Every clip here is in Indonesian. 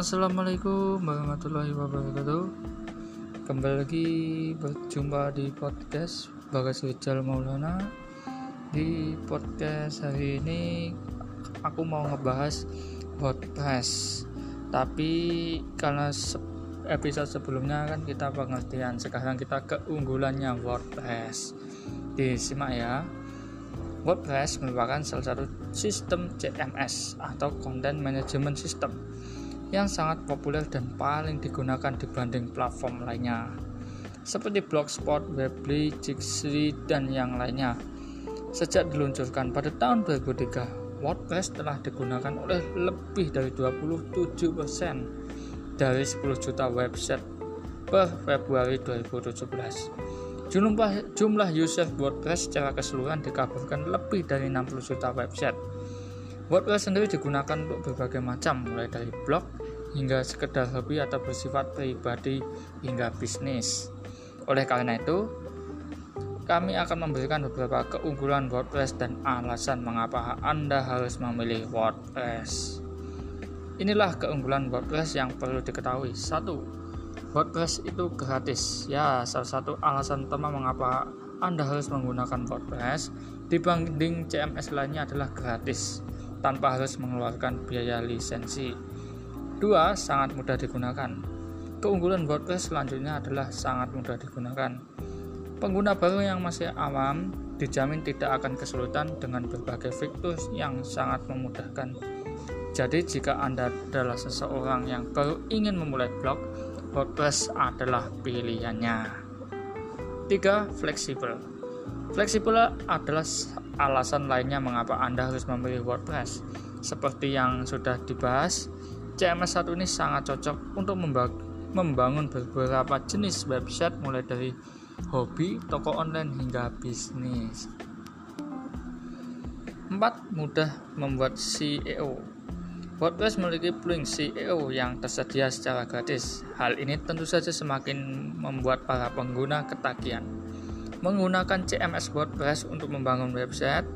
Assalamualaikum warahmatullahi wabarakatuh. Kembali lagi berjumpa di podcast Bagas Wijal Maulana. Di podcast hari ini aku mau ngebahas WordPress Tapi karena episode sebelumnya kan kita pengertian Sekarang kita keunggulannya WordPress. Disimak ya. WordPress merupakan salah satu sistem CMS atau Content Management System yang sangat populer dan paling digunakan dibanding platform lainnya seperti Blogspot, Weebly, Jitsi, dan yang lainnya. Sejak diluncurkan pada tahun 2003, WordPress telah digunakan oleh lebih dari 27% dari 10 juta website per Februari 2017. Jumlah, jumlah user WordPress secara keseluruhan dikabarkan lebih dari 60 juta website. WordPress sendiri digunakan untuk berbagai macam, mulai dari blog hingga sekedar hobi atau bersifat pribadi hingga bisnis. Oleh karena itu, kami akan memberikan beberapa keunggulan WordPress dan alasan mengapa Anda harus memilih WordPress. Inilah keunggulan WordPress yang perlu diketahui. 1. WordPress itu gratis. Ya, salah satu alasan utama mengapa Anda harus menggunakan WordPress dibanding CMS lainnya adalah gratis tanpa harus mengeluarkan biaya lisensi. Dua, sangat mudah digunakan. Keunggulan WordPress selanjutnya adalah sangat mudah digunakan. Pengguna baru yang masih awam dijamin tidak akan kesulitan dengan berbagai fitur yang sangat memudahkan. Jadi jika Anda adalah seseorang yang baru ingin memulai blog, WordPress adalah pilihannya. Tiga, Fleksibel. Fleksibel adalah alasan lainnya mengapa Anda harus memilih WordPress. Seperti yang sudah dibahas, CMS 1 ini sangat cocok untuk membangun beberapa jenis website mulai dari hobi, toko online hingga bisnis. 4. Mudah membuat CEO. WordPress memiliki plugin CEO yang tersedia secara gratis. Hal ini tentu saja semakin membuat para pengguna ketagihan menggunakan CMS WordPress untuk membangun website,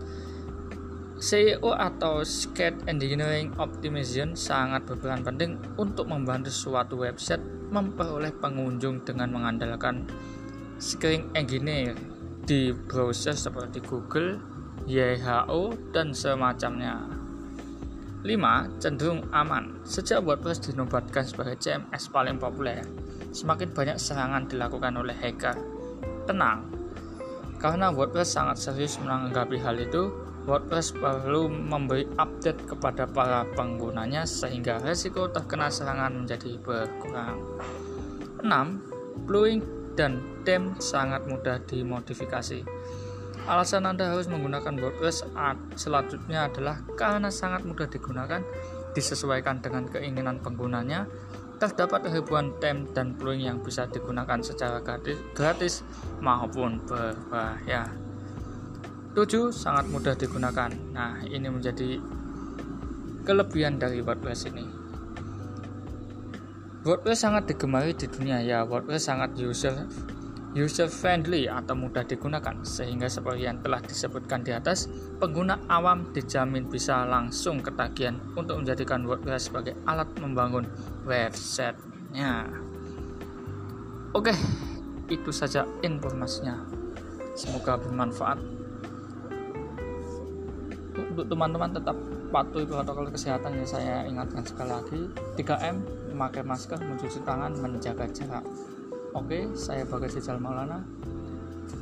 SEO atau Search Engineering Optimization sangat berperan penting untuk membantu suatu website memperoleh pengunjung dengan mengandalkan Search Engineer di browser seperti Google, Yahoo, dan semacamnya. 5. Cenderung aman. Sejak WordPress dinobatkan sebagai CMS paling populer, semakin banyak serangan dilakukan oleh hacker. Tenang, karena WordPress sangat serius menanggapi hal itu, WordPress perlu memberi update kepada para penggunanya sehingga resiko terkena serangan menjadi berkurang. 6. Plugin dan theme sangat mudah dimodifikasi. Alasan Anda harus menggunakan WordPress selanjutnya adalah karena sangat mudah digunakan, disesuaikan dengan keinginan penggunanya, terdapat ribuan tem dan plugin yang bisa digunakan secara gratis, gratis maupun berbahaya. 7. Sangat mudah digunakan. Nah, ini menjadi kelebihan dari WordPress ini. WordPress sangat digemari di dunia ya. WordPress sangat user user friendly atau mudah digunakan sehingga seperti yang telah disebutkan di atas pengguna awam dijamin bisa langsung ketagihan untuk menjadikan WordPress sebagai alat membangun websitenya. Oke itu saja informasinya. Semoga bermanfaat. Untuk teman-teman tetap patuhi protokol kesehatan yang saya ingatkan sekali lagi. 3M memakai masker mencuci tangan menjaga jarak Oke, saya Bagas Rizal Maulana.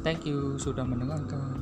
Thank you sudah mendengarkan.